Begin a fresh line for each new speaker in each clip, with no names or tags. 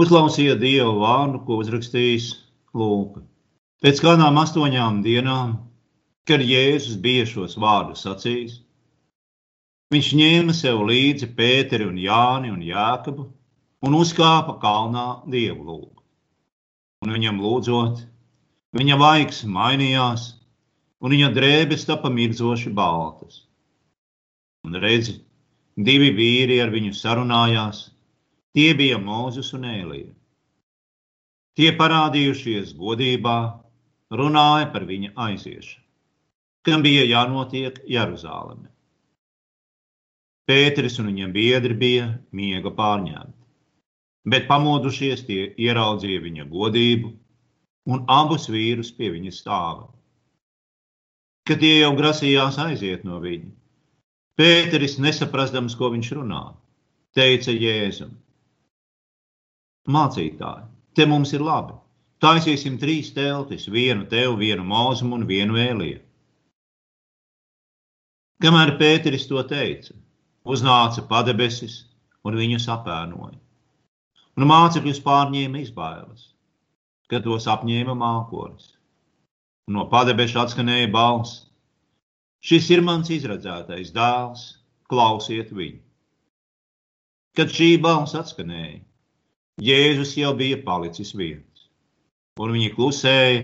Uzklausiet Dieva vārdu, ko uzrakstījis Lūka. Pēc kādām astoņām dienām, kad Jēzus bija šos vārdus sacījis, viņš ņēma sev līdzi Pēteri un Jāni un Jākabu un uzkāpa kalnā Dievu lūgu. Un viņam lūdzot, viņa vaigs mainījās, un viņa drēbes tapa mirdzoši baltas. Un redzi, divi vīri ar viņu sarunājās, tie bija Mūzes un Ēlija. Tie parādījušies godībā, runāja par viņa aiziešanu, kam bija jānotiek Jeruzalemē. Pēteris un viņa biedri bija miega pārņemti, bet pamodušies tie ieraudzīja viņa godību un abus vīrus pie viņa stāva. Kad tie jau grasījās aiziet no viņa, Pēteris, nesaprastams, ko viņš runā, teica Jēzum: Mācītāji, te mums ir labi. Taisīsim trīs teltis, vienu tev, vienu mūzum un vienu ēliju. Kamēr Pēteris to teica, uznāca padebesis un viņu sapēnoja. Un mācekļus pārņēma izbailes, kad tos apņēma mākonis. No padebeša atskanēja balss: Šis ir mans izredzētais dēls, klausiet viņu. Kad šī balss atskanēja, Jēzus jau bija palicis viens, un viņi klusēja,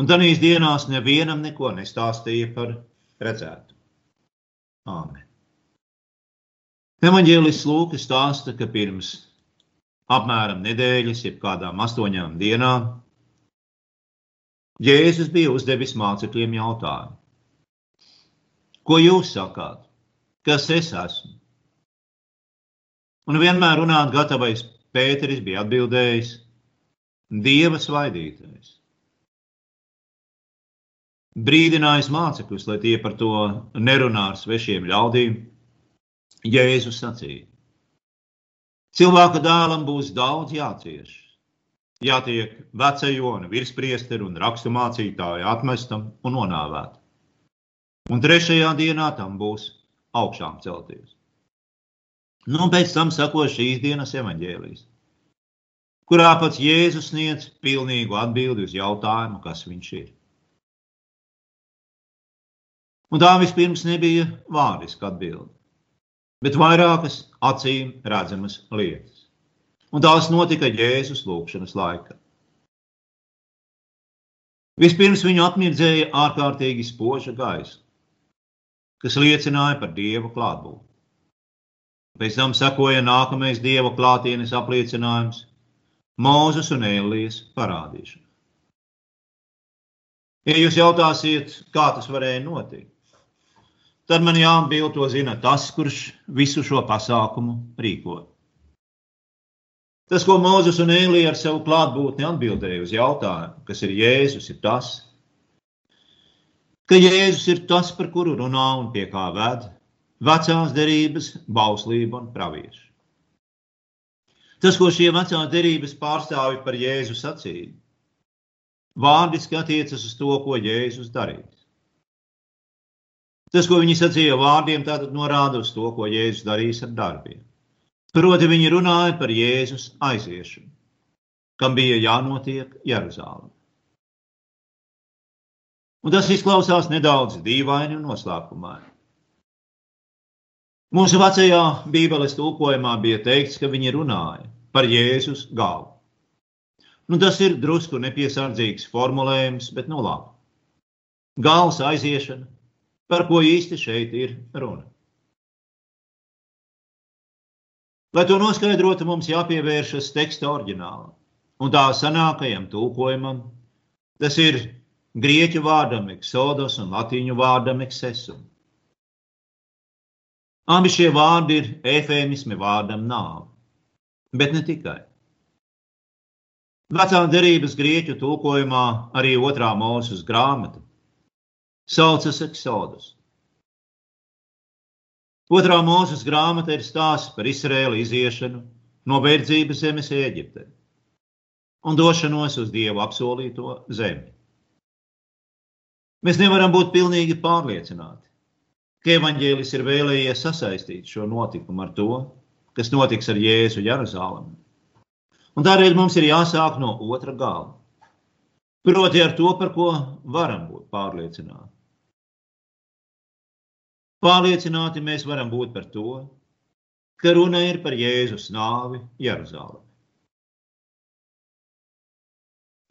un tanīs dienās nevienam neko nestāstīja par redzētu. Āmen. Evanģēlis Lūks stāsta, ka pirms apmēram nedēļas, jeb kādām astoņām dienām, Jēzus bija uzdevis mācekļiem jautājumu: Ko jūs sakāt? Kas es esmu? Un vienmēr runāt gatavais Pēteris bija atbildējis: Dieva svaidītais. Brīdinājis mācekļus, lai tie par to nerunā ar svešiem ļaudīm, Jēzus sacīja: Cilvēka dēlam būs daudz jācieš, jātiek vecajona, virspriesteru un rakstu mācītāju atmestam un nonāvētam. Un trešajā dienā tam būs augšām celties. Nu, un pēc tam sako šīs dienas evaņģēlijas, kurā pats Jēzus sniedz pilnīgu atbildi uz jautājumu, kas viņš ir. Un tā vispirms nebija vārdiska atbilde, bet vairākas acīm redzamas lietas. Un tās notika Jēzus lūgšanas laikā. Vispirms viņu apmirdzēja ārkārtīgi spoža gaisa, kas liecināja par Dieva klātbūtni. Pēc tam sekoja nākamais dieva klātienes apliecinājums - Mūzes un Elijas parādīšana. Ja jūs jautāsiet, kā tas varēja notikt, tad man jāatbild to zina tas, kurš visu šo pasākumu rīkoja. Tas, ko Mūzes un Elija ar savu klātbūtni atbildēja uz jautājumu, kas ir Jēzus, ir tas, ka Jēzus ir tas, par kuru runā un pie kā ved, vecās derības, bauslība un pravieši. Tas, ko šie vecās derības pārstāvi par Jēzu sacīja, vārdiski attiecas uz to, ko Jēzus darīs. Tas, ko viņi sacīja vārdiem, tātad norāda uz to, ko Jēzus darīs ar darbiem. Proti, viņi runāja par Jēzus aiziešanu, kam bija jānotiek Jeruzālē. Un tas izklausās nedaudz dīvaini un noslēpumaini. Mūsu vecajā Bībeles tulkojumā bija teikts, ka viņi runāja par Jēzus galvu. Nu, tas ir drusku nepiesardzīgs formulējums, bet nu labi. Gāles aiziešana, par ko īsti šeit ir runa. Lai to noskaidrotu, mums jāpievēršas teksta oriģinālam un tā senākajam tulkojumam. Tas ir grieķu vārdam eksodos un latīņu vārdam eksesum. Abi šie vārdi ir efēmismi vārdam nāve, bet ne tikai. Vecā derības grieķu tulkojumā arī otrā mūzes grāmata saucas Exodus. Otrā mūzes grāmata ir stāsts par Izraēlu iziešanu no verdzības zemes Eģipte un došanos uz Dievu apsolīto zemi. Mēs nevaram būt pilnīgi pārliecināti, ka evaņģēlis ir vēlējies sasaistīt šo notikumu ar to, kas notiks ar Jēzu Jeruzalemē. Un tādēļ mums ir jāsāk no otra gala. Proti ar to, par ko varam būt pārliecināti. Pārliecināti mēs varam būt par to, ka runa ir par Jēzus nāvi Jeruzālē.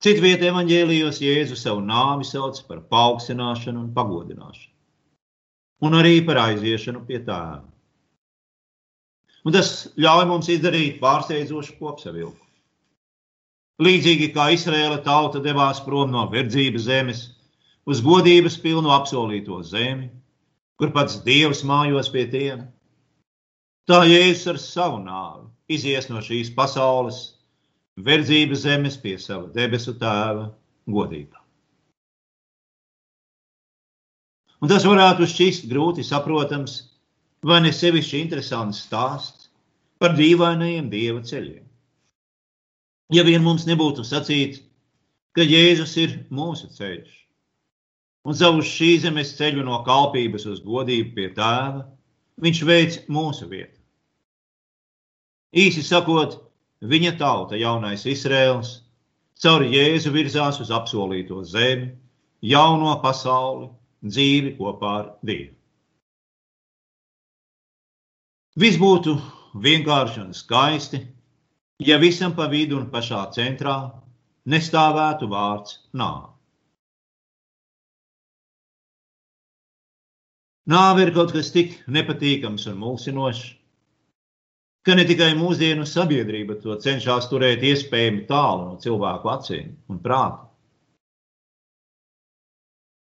Citvietā evanģēlijos Jēzus savu nāvi sauc par paaugstināšanu un pagodināšanu, un arī par aiziešanu pie tēva. Un tas ļauj mums izdarīt pārsteidzošu kopsavilku. Līdzīgi kā Izraēla tauta devās prom no verdzības zemes uz godības pilnu apsolīto zemi, kur pats Dievs mājos pie tiem, tā Jēzus ar savu nāvi izies no šīs pasaules verdzības zemes pie sava debesu tēva godībā. Un tas varētu šķist grūti saprotams, vai ne sevišķi interesants stāsts par dīvainajiem dieva ceļiem. Ja vien mums nebūtu sacīts, ka Jēzus ir mūsu ceļš, un savu šī zemes ceļu no kalpības uz godību pie tēva, viņš veids mūsu vietu. Īsi sakot, Viņa tauta, jaunais Izraels, caur Jēzu virzās uz apsolīto zemi, jauno pasauli, dzīvi kopā ar Dievu. Viss būtu vienkārši un skaisti, ja visam pa vidu un pašā centrā nestāvētu vārds nāve. Nāve ir kaut kas tik nepatīkams un mulsinošs, ka ne tikai mūsdienu sabiedrība to cenšas turēt iespējami tālu no cilvēku acīm un prāta.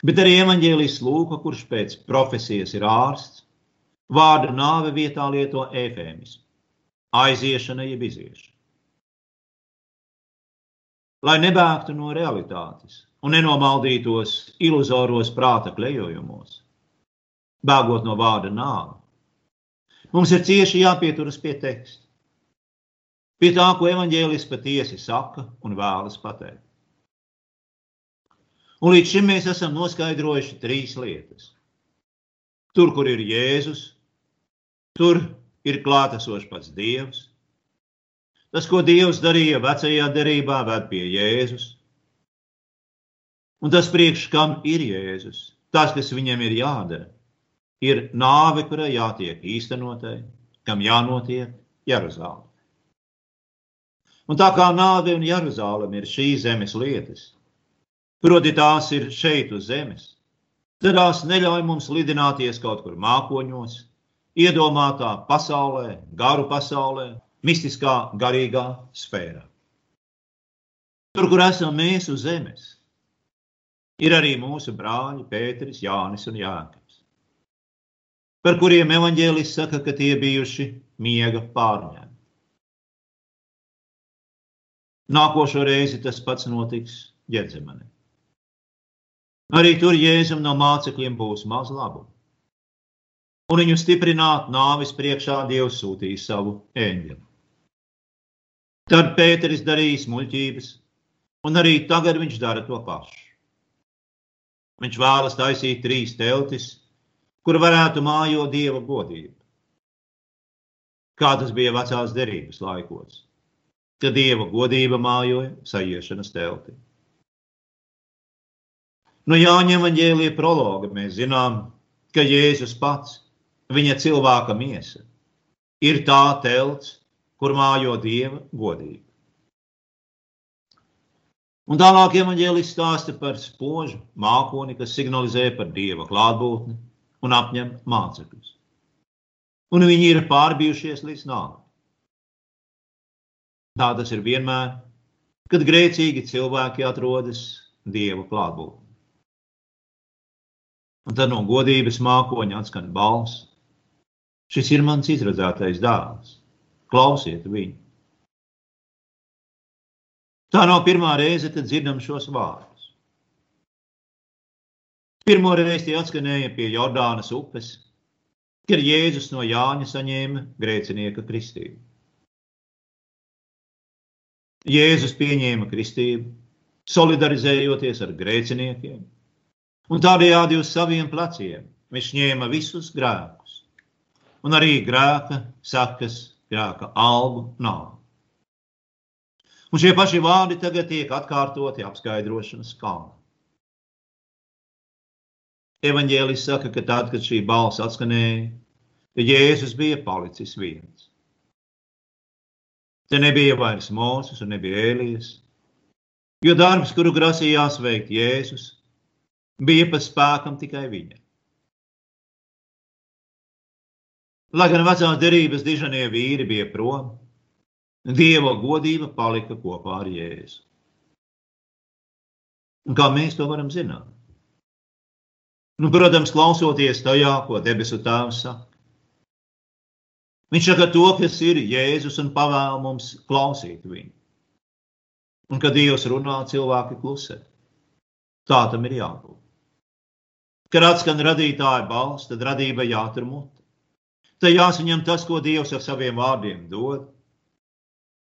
Bet arī evanģēlijs Lūka, kurš pēc profesijas ir ārsts, vārdu nāve vietā lieto efēmismu - aiziešana jeb iziešana. Lai nebēgtu no realitātes un nenomaldītos iluzoros prāta klejojumos, bēgot no vārda nāve, Mums ir cieši jāpieturas pie teksta, pie tā, ko evaņģēlis patiesi saka un vēlas pateikt. Un līdz šim mēs esam noskaidrojuši trīs lietas. Tur, kur ir Jēzus, tur ir klātesošs pats Dievs. Tas, ko Dievs darīja vecajā derībā, ved pie Jēzus. Un tas priekš kam ir Jēzus, tas, kas viņam ir jādara ir nāve, kurai jātiek īstenotai, kam jānotiek Jeruzālē. Un tā kā nāve un Jeruzālēm ir šīs zemes lietas, proti tās ir šeit uz zemes, tad tās neļauj mums lidināties kaut kur mākoņos, iedomātā pasaulē, garu pasaulē, mistiskā, garīgā sfērā. Tur, kur esam mēs uz zemes, ir arī mūsu brāļi Pēteris, Jānis un Jānis par kuriem evaņģēlis saka, ka tie bijuši miega pārņēmi. Nākošo reizi tas pats notiks ģerzemenē. Arī tur Jēzum no mācekļiem būs maz labu. Un viņu stiprināt nāvis priekšā Dievs sūtīs savu eņģeli. Tad Pēteris darīs muļķības, un arī tagad viņš dara to pašu. Viņš vēlas taisīt trīs teltis, kur varētu mājot dieva godību. Kā tas bija vecās derības laikos, kad dieva godība mājoja sajiešanas telti. No Jāņa evaņģēlīja prologa mēs zinām, ka Jēzus pats, viņa cilvēka miesa, ir tā telts, kur mājo dieva godība. Un tālāk evaņģēlis stāsta par spožu mākoni, kas signalizē par dieva klātbūtni un apņem mācekļus. Un viņi ir pārbijušies līdz nāvei. Tā tas ir vienmēr, kad grēcīgi cilvēki atrodas Dieva klātbūtnē. Un tad no godības mākoņa atskan balss. Šis ir mans izredzētais dēls. Klausiet viņu. Tā nav pirmā reize, kad dzirdam šos vārdus. Pirmo reizi tie atskanēja pie Jordānas upes, kad Jēzus no Jāņa saņēma grēcinieka kristību. Jēzus pieņēma kristību, solidarizējoties ar grēciniekiem, un tādējādi uz saviem pleciem viņš ņēma visus grēkus, un arī grēka sakas, grēka algu nav. Un šie paši vārdi tagad tiek atkārtoti apskaidrošanas kalnā. Evanģēlis saka, ka tad, kad šī balss atskanēja, Jēzus bija palicis viens. Te nebija vairs Mozus un nebija Ēlijas, jo darbs, kuru grasījās veikt Jēzus, bija pa spēkam tikai viņam. Lai gan vecās derības dižanie vīri bija prom, Dieva godība palika kopā ar Jēzu. Un kā mēs to varam zināt? Nu, protams, klausoties tajā, ko debesu Tēvs saka. Viņš saka to, kas ir Jēzus un pavēl mums klausīt viņu. Un kad Dievs runā, cilvēki klusē. Tā tam ir jābūt. Kad atskan radītāja balss, tad radība jātur mute. Te jāsaņem tas, ko Dievs ar saviem vārdiem dod,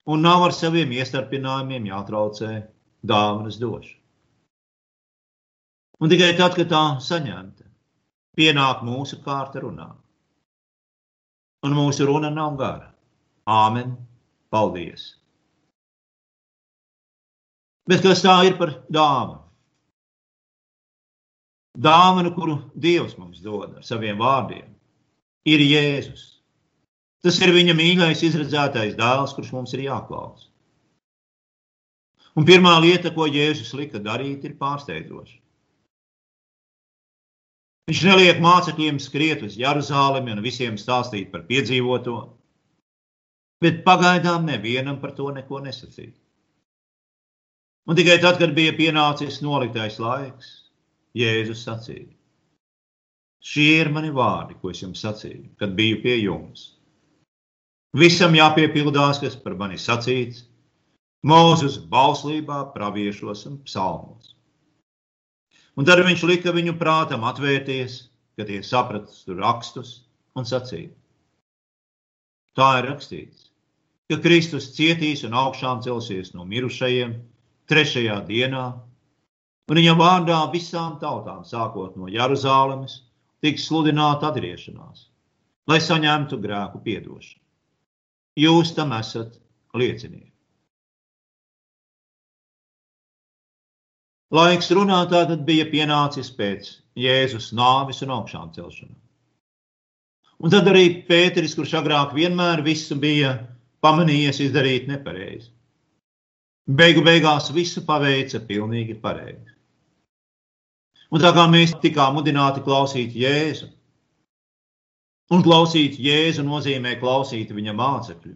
un nav ar saviem iestarpinājumiem jātraucē dāvanas došana. Un tikai tad, kad tā saņemta, pienāk mūsu kārta runāt un mūsu runa nav gara. Āmen! Paldies! Bet kas tā ir par dāvanu? Dāvana, kuru Dievs mums dod ar saviem vārdiem, ir Jēzus. Tas ir viņa mīļais, izredzētais dēls, kurš mums ir jāklausa. Un pirmā lieta, ko Jēzus lika darīt, ir pārsteidzoša. Viņš neliek mācekļiem skriet uz Jeruzalemi un visiem stāstīt par piedzīvoto, bet pagaidām nevienam par to neko nesacīja. Un tikai tad, kad bija pienācis noliktais laiks, Jēzus sacīja: Šie ir mani vārdi, ko es jums sacīju, kad biju pie jums. Visam jāpiepildās, kas par mani sacīts, Mūzes bauslībā, praviešos un psalmos. Un tad viņš lika viņu prātam atvērties, kad tie saprata rakstus un sacīja. Tā ir rakstīts, ka Kristus cietīs un augšām celsies no mirušajiem trešajā dienā, un viņa vārdā visām tautām, sākot no Jeruzalemes, tiks sludināta atgriešanās, lai saņemtu grēku piedošanu. Jūs tam esat liecinieki. Laiks runāt tātad bija pienācis pēc Jēzus nāves un augšām celšanas. Un tad arī Pēteris, kurš agrāk vienmēr visu bija pamanījies izdarīt nepareizi. Beigu beigās visu paveica pilnīgi pareizi. Un tā kā mēs tikām mudināti klausīt Jēzu, un klausīt Jēzu nozīmē klausīt viņa mācekļu,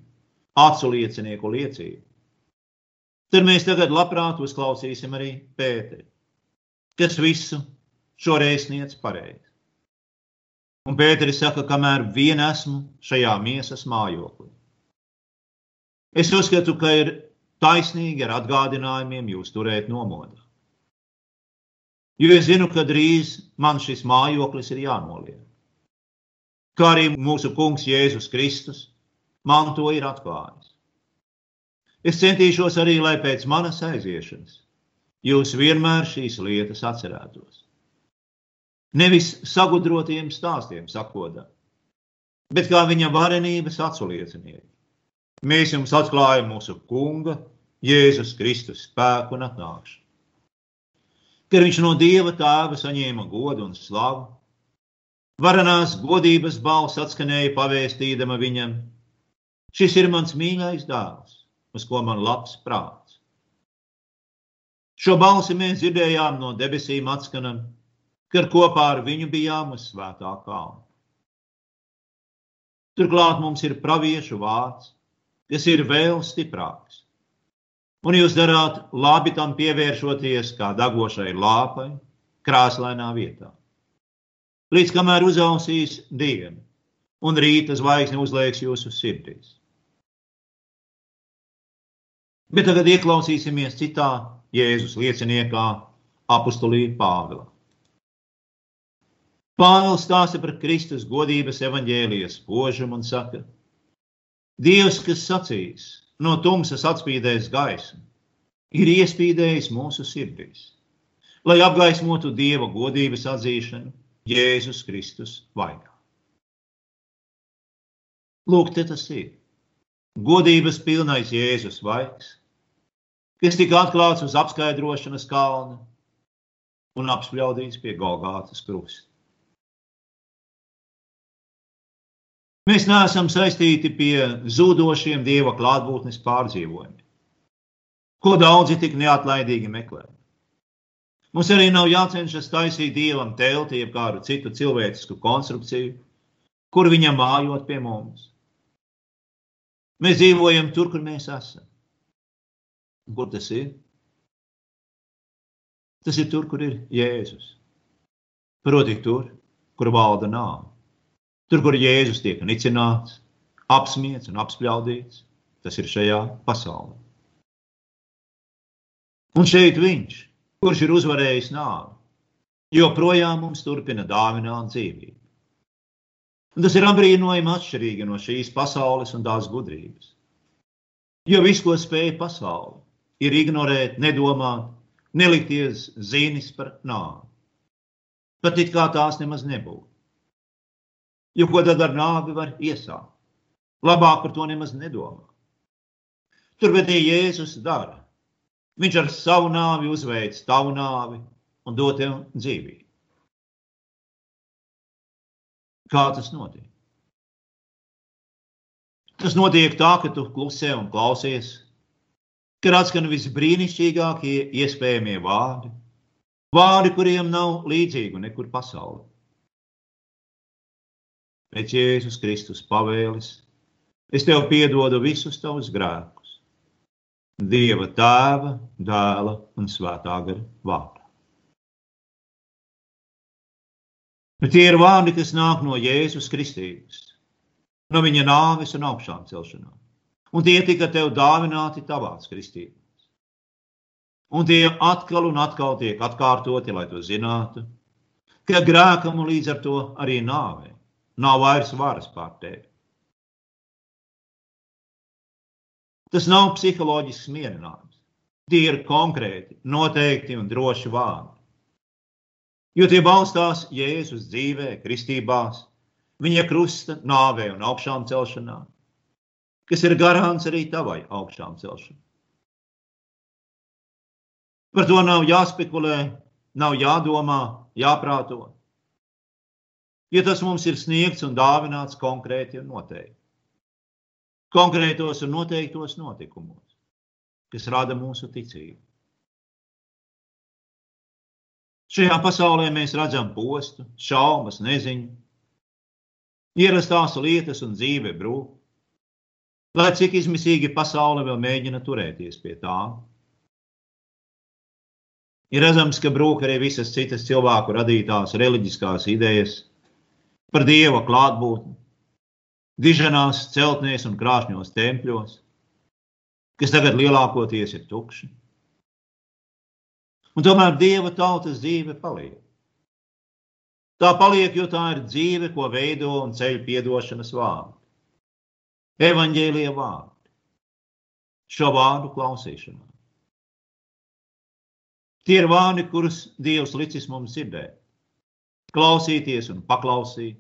acu liecinieku liecību tad mēs tagad labprāt uzklausīsim arī Pēteri, kas visu šoreiz sniedz pareizi. Un Pēteris saka, kamēr vien esmu šajā miesas mājoklī. Es uzskatu, ka ir taisnīgi ar atgādinājumiem jūs turēt nomodā. Jo es zinu, ka drīz man šis mājoklis ir jānoliek. Kā arī mūsu kungs Jēzus Kristus man to ir atklājis. Es centīšos arī, lai pēc manas aiziešanas jūs vienmēr šīs lietas atcerētos. Nevis sagudrotiem stāstiem sakodā, bet kā viņa varenības aculiecinieki. Mēs jums atklājam mūsu Kunga, Jēzus Kristus spēku un atnākšanu. Kad viņš no Dieva tēva saņēma godu un slavu, varenās godības balss atskanēja pavēstīdama viņam: Šis ir mans mīļais dēls, uz ko man labs prāts. Šo balsi mēs dzirdējām no debesīm atskanam, kad kopā ar viņu bijām uz svētā kalna. Turklāt mums ir praviešu vārds, kas ir vēl stiprāks. Un jūs darāt labi tam pievēršoties kā dagošai lāpai, krāsainā vietā. Līdz kamēr uzausīs diena un rīta zvaigzne uzlieks jūsu sirdīs. Bet tagad ieklausīsimies citā Jēzus lieciniekā, apustulī Pāvila. Pāvils stāsta par Kristus godības evaņģēlijas spožumu un saka, Dievs, kas sacīs, no tumsas atspīdēs gaismu, ir iespīdējis mūsu sirdīs, lai apgaismotu Dieva godības atzīšanu Jēzus Kristus vaigā. Lūk, te tas ir. Godības pilnais Jēzus vaigs, kas tika atklāts uz apskaidrošanas kalna un apspļaudīts pie Golgātas krusta. Mēs neesam saistīti pie zudošiem dieva klātbūtnes pārdzīvojumiem, ko daudzi tik neatlaidīgi meklē. Mums arī nav jācenšas taisīt dievam telti, jeb kādu citu cilvēcisku konstrukciju, kur viņam mājot pie mums. Mēs dzīvojam tur, kur mēs esam. Un kur tas ir? Tas ir tur, kur ir Jēzus. Proti, tur, kur valda nāve. Tur, kur Jēzus tiek nicināts, apspiesti un apspļaudīts, tas ir šajā pasaulē. Un šeit viņš, kurš ir uzvarējis nāvi, joprojām mums turpina dāvināt dzīvību. Un tas ir apbrīnojami atšķirīgi no šīs pasaules un tās gudrības. Jo viss, ko spēja pasaule, ir ignorēt, nedomāt, nelikties zīnis par nāvi. Pat it kā tās nemaz nebūtu. Jo ko tad ar nāvi var iesākt? Labāk par to nemaz nedomā. Turpretī Jēzus dara. Viņš ar savu nāvi uzveic tavu nāvi un dod tev dzīvību. Kā tas notiek? Tas notiek tā, ka tu klusē un klausies, kad atskan visbrīnišķīgākie iespējamie vārdi, vārdi, kuriem nav līdzīgu nekur pasaulē pēc Jēzus Kristus pavēles, es tev piedodu visus tavus grēkus. Dieva tēva, dēla un svētā gara vārdā. Bet tie ir vārdi, kas nāk no Jēzus Kristības, no viņa nāves un augšām celšanām. Un tie tika tev dāvināti tavās kristībās. Un tie atkal un atkal tiek atkārtoti, lai to zinātu, ka grēkam un līdz ar to arī nāvei nav vairs varas pār tevi. Tas nav psiholoģisks mierinājums. Tie ir konkrēti, noteikti un droši vārdi. Jo tie balstās Jēzus dzīvē, kristībās, viņa krusta, nāvē un augšām celšanā, kas ir garants arī tavai augšām celšanai. Par to nav jāspekulē, nav jādomā, jāprāto ja tas mums ir sniegts un dāvināts konkrēti un noteikti. Konkrētos un noteiktos notikumos, kas rada mūsu ticību. Šajā pasaulē mēs redzam postu, šaubas, neziņu, ierastās lietas un dzīve brūk. Lai cik izmisīgi pasaule vēl mēģina turēties pie tā, ir redzams, ka brūk arī visas citas cilvēku radītās reliģiskās idejas, par dieva klātbūtni, diženās celtnēs un krāšņos tempļos, kas tagad lielākoties ir tukši. Un tomēr dieva tautas dzīve paliek. Tā paliek, jo tā ir dzīve, ko veido un ceļ piedošanas vārdi. Evanģēlīja vārdi. Šo vārdu klausīšanā. Tie ir vārdi, kurus Dievs licis mums dzirdēt klausīties un paklausīt.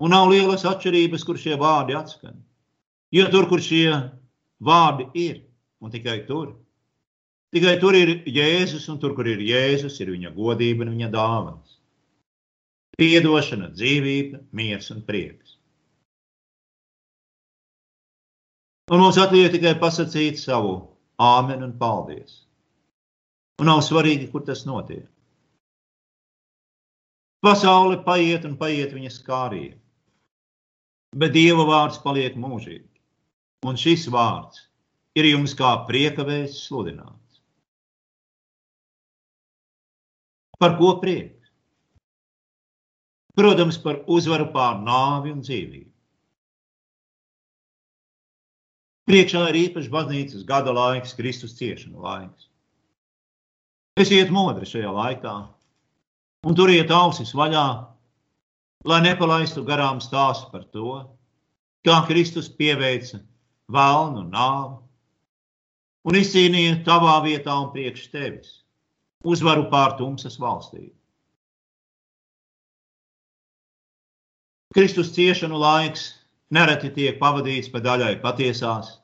Un nav lielas atšķirības, kur šie vārdi atskan. Jo tur, kur šie vārdi ir, un tikai tur, tikai tur ir Jēzus, un tur, kur ir Jēzus, ir viņa godība un viņa dāvāns. Piedošana, dzīvība, miers un prieks. Un mums atliek tikai pasakīt savu āmeni un paldies. Un nav svarīgi, kur tas notiek. Pasaule paiet un paiet viņas skārie, bet Dieva vārds paliek mūžīgi. Un šis vārds ir jums kā prieka vēsts sludināts. Par ko prieks? Protams, par uzvaru pār nāvi un dzīvību. Priekšā ir īpašs baznīcas gada laiks, Kristus ciešanu laiks. Esiet modri šajā laikā, un turiet ausis vaļā, lai nepalaistu garām stāstu par to, kā Kristus pieveica vēlnu nāvu un izcīnīja tavā vietā un priekš tevis uzvaru pār tumsas valstīm. Kristus ciešanu laiks nereti tiek pavadīts pa daļai patiesās,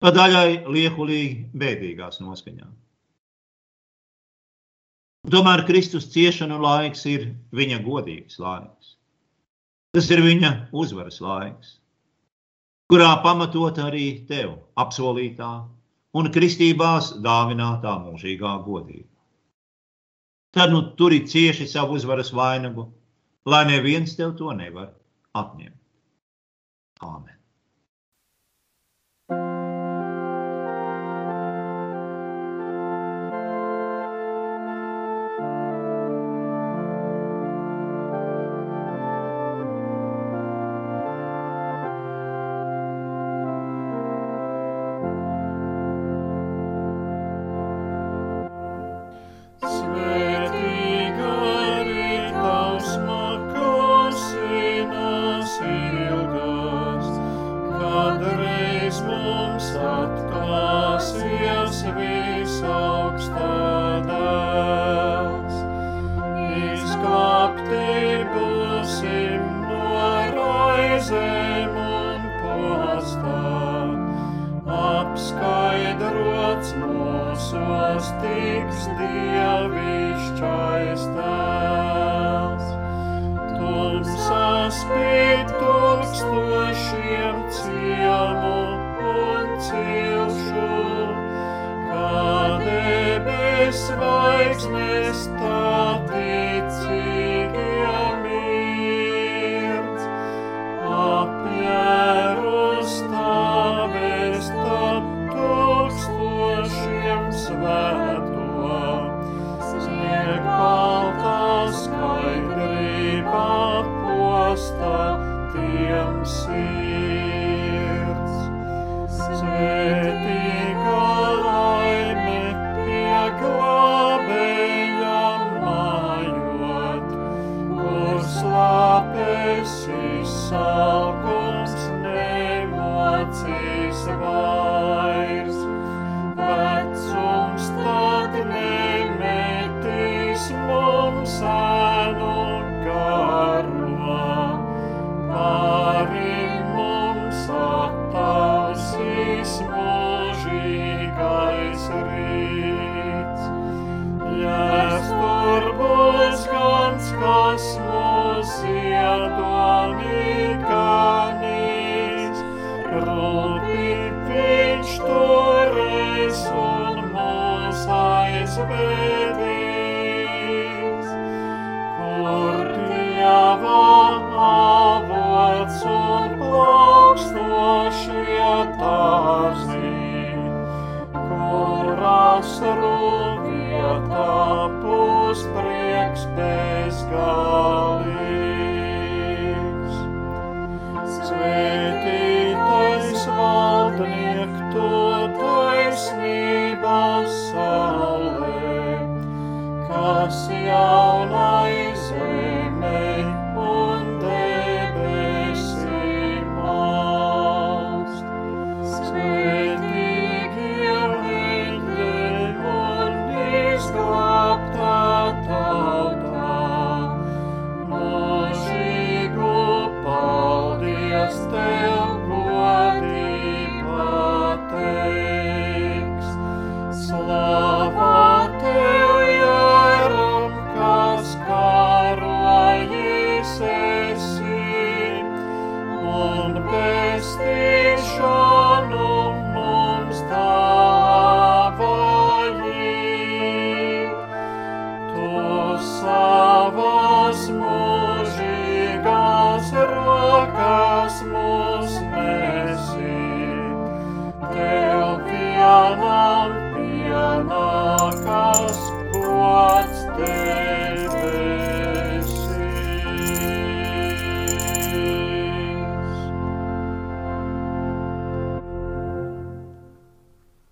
pa daļai liekulīgi bēdīgās noskaņā. Tomēr Kristus ciešanu laiks ir viņa godīgs laiks. Tas ir viņa uzvaras laiks, kurā pamatot arī tev apsolītā un kristībās dāvinātā mūžīgā godība. Tad nu turi cieši savu uzvaras vainagu, lai neviens tev to nevar atņemt. Āmen.